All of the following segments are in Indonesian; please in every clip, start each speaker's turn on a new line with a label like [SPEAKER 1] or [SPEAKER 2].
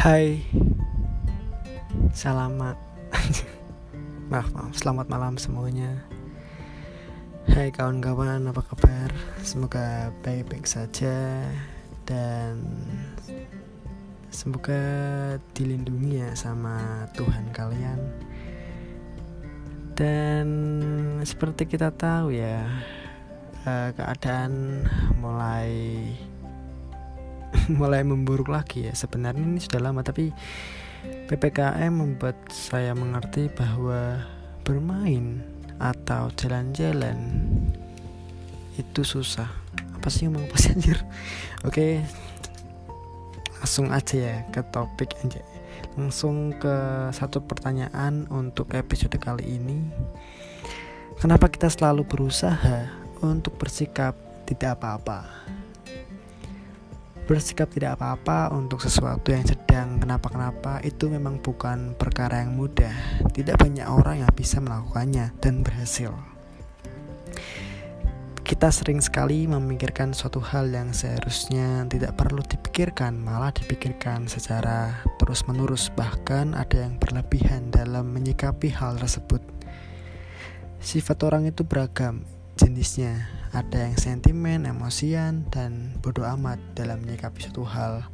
[SPEAKER 1] Hai. Selamat Maaf maaf. Selamat malam semuanya. Hai kawan-kawan apa kabar? Semoga baik-baik saja Dan Semoga dilindungi ya sama Tuhan kalian. Dan Seperti kita tahu ya eh, Keadaan mulai mulai memburuk lagi ya. Sebenarnya ini sudah lama tapi PPKM membuat saya mengerti bahwa bermain atau jalan-jalan itu susah. Apa sih ngomong apa sih anjir? Oke langsung aja ya ke topik aja langsung ke satu pertanyaan untuk episode kali ini. Kenapa kita selalu berusaha untuk bersikap tidak apa-apa bersikap tidak apa-apa untuk sesuatu yang sedang kenapa-kenapa itu memang bukan perkara yang mudah. Tidak banyak orang yang bisa melakukannya dan berhasil. Kita sering sekali memikirkan suatu hal yang seharusnya tidak perlu dipikirkan, malah dipikirkan secara terus-menerus, bahkan ada yang berlebihan dalam menyikapi hal tersebut. Sifat orang itu beragam jenisnya, ada yang sentimen, emosian, dan bodoh amat dalam menyikapi suatu hal.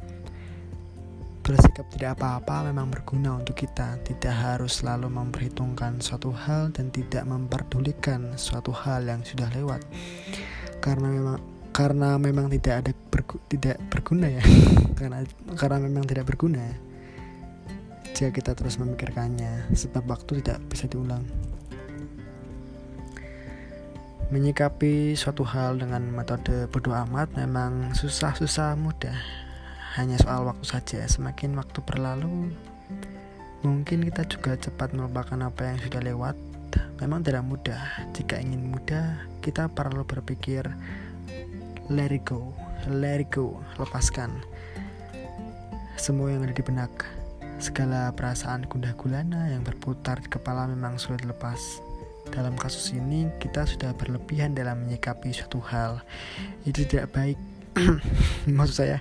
[SPEAKER 1] Bersikap tidak apa-apa memang berguna untuk kita, tidak harus selalu memperhitungkan suatu hal dan tidak memperdulikan suatu hal yang sudah lewat. Karena memang karena memang tidak ada bergu, tidak berguna ya. karena karena memang tidak berguna. Jika kita terus memikirkannya, sebab waktu tidak bisa diulang. Menyikapi suatu hal dengan metode bodoh amat memang susah-susah mudah. Hanya soal waktu saja. Semakin waktu berlalu, mungkin kita juga cepat melupakan apa yang sudah lewat. Memang tidak mudah. Jika ingin mudah, kita perlu berpikir let it go, let it go, lepaskan semua yang ada di benak. Segala perasaan gundah gulana yang berputar di kepala memang sulit lepas dalam kasus ini kita sudah berlebihan dalam menyikapi suatu hal. Itu tidak baik. Maksud saya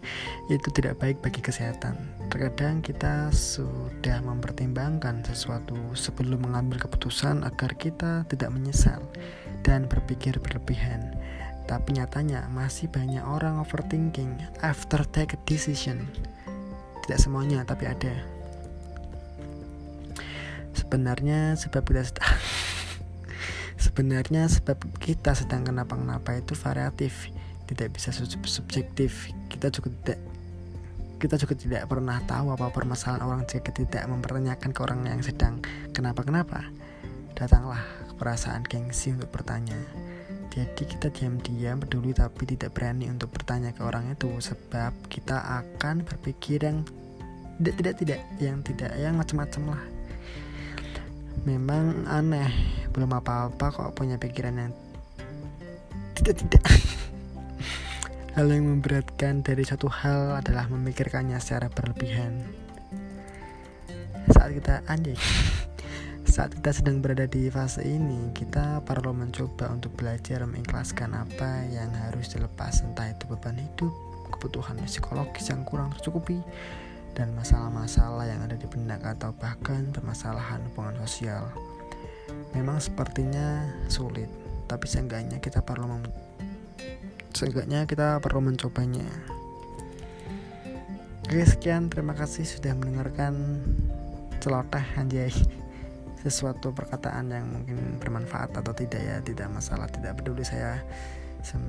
[SPEAKER 1] itu tidak baik bagi kesehatan. Terkadang kita sudah mempertimbangkan sesuatu sebelum mengambil keputusan agar kita tidak menyesal dan berpikir berlebihan. Tapi nyatanya masih banyak orang overthinking after take a decision. Tidak semuanya tapi ada. Sebenarnya sebab kita Sebenarnya sebab kita sedang kenapa-kenapa itu variatif, tidak bisa subjektif. Kita juga tidak kita juga tidak pernah tahu apa permasalahan orang jika tidak mempertanyakan ke orang yang sedang kenapa-kenapa. Datanglah perasaan gengsi untuk bertanya. Jadi kita diam-diam peduli tapi tidak berani untuk bertanya ke orang itu sebab kita akan berpikir yang tidak tidak tidak yang tidak yang macam-macam lah memang aneh belum apa-apa kok punya pikiran yang tidak tidak hal yang memberatkan dari satu hal adalah memikirkannya secara berlebihan. Saat kita anjing. Saat kita sedang berada di fase ini, kita perlu mencoba untuk belajar mengikhlaskan apa yang harus dilepas, entah itu beban hidup, kebutuhan psikologis yang kurang tercukupi, dan masalah-masalah yang ada di benak atau bahkan permasalahan hubungan sosial. Memang sepertinya sulit, tapi seenggaknya kita perlu mem seenggaknya kita perlu mencobanya. Oke, sekian terima kasih sudah mendengarkan celoteh anjay sesuatu perkataan yang mungkin bermanfaat atau tidak ya tidak masalah tidak peduli saya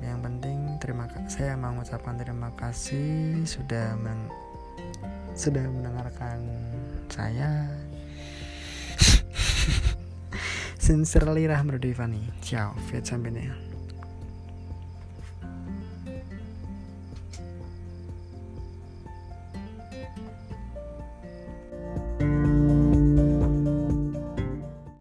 [SPEAKER 1] yang penting terima saya mengucapkan terima kasih sudah meng sudah mendengarkan saya. Sincerely Rahmat Ciao, Fiat sampai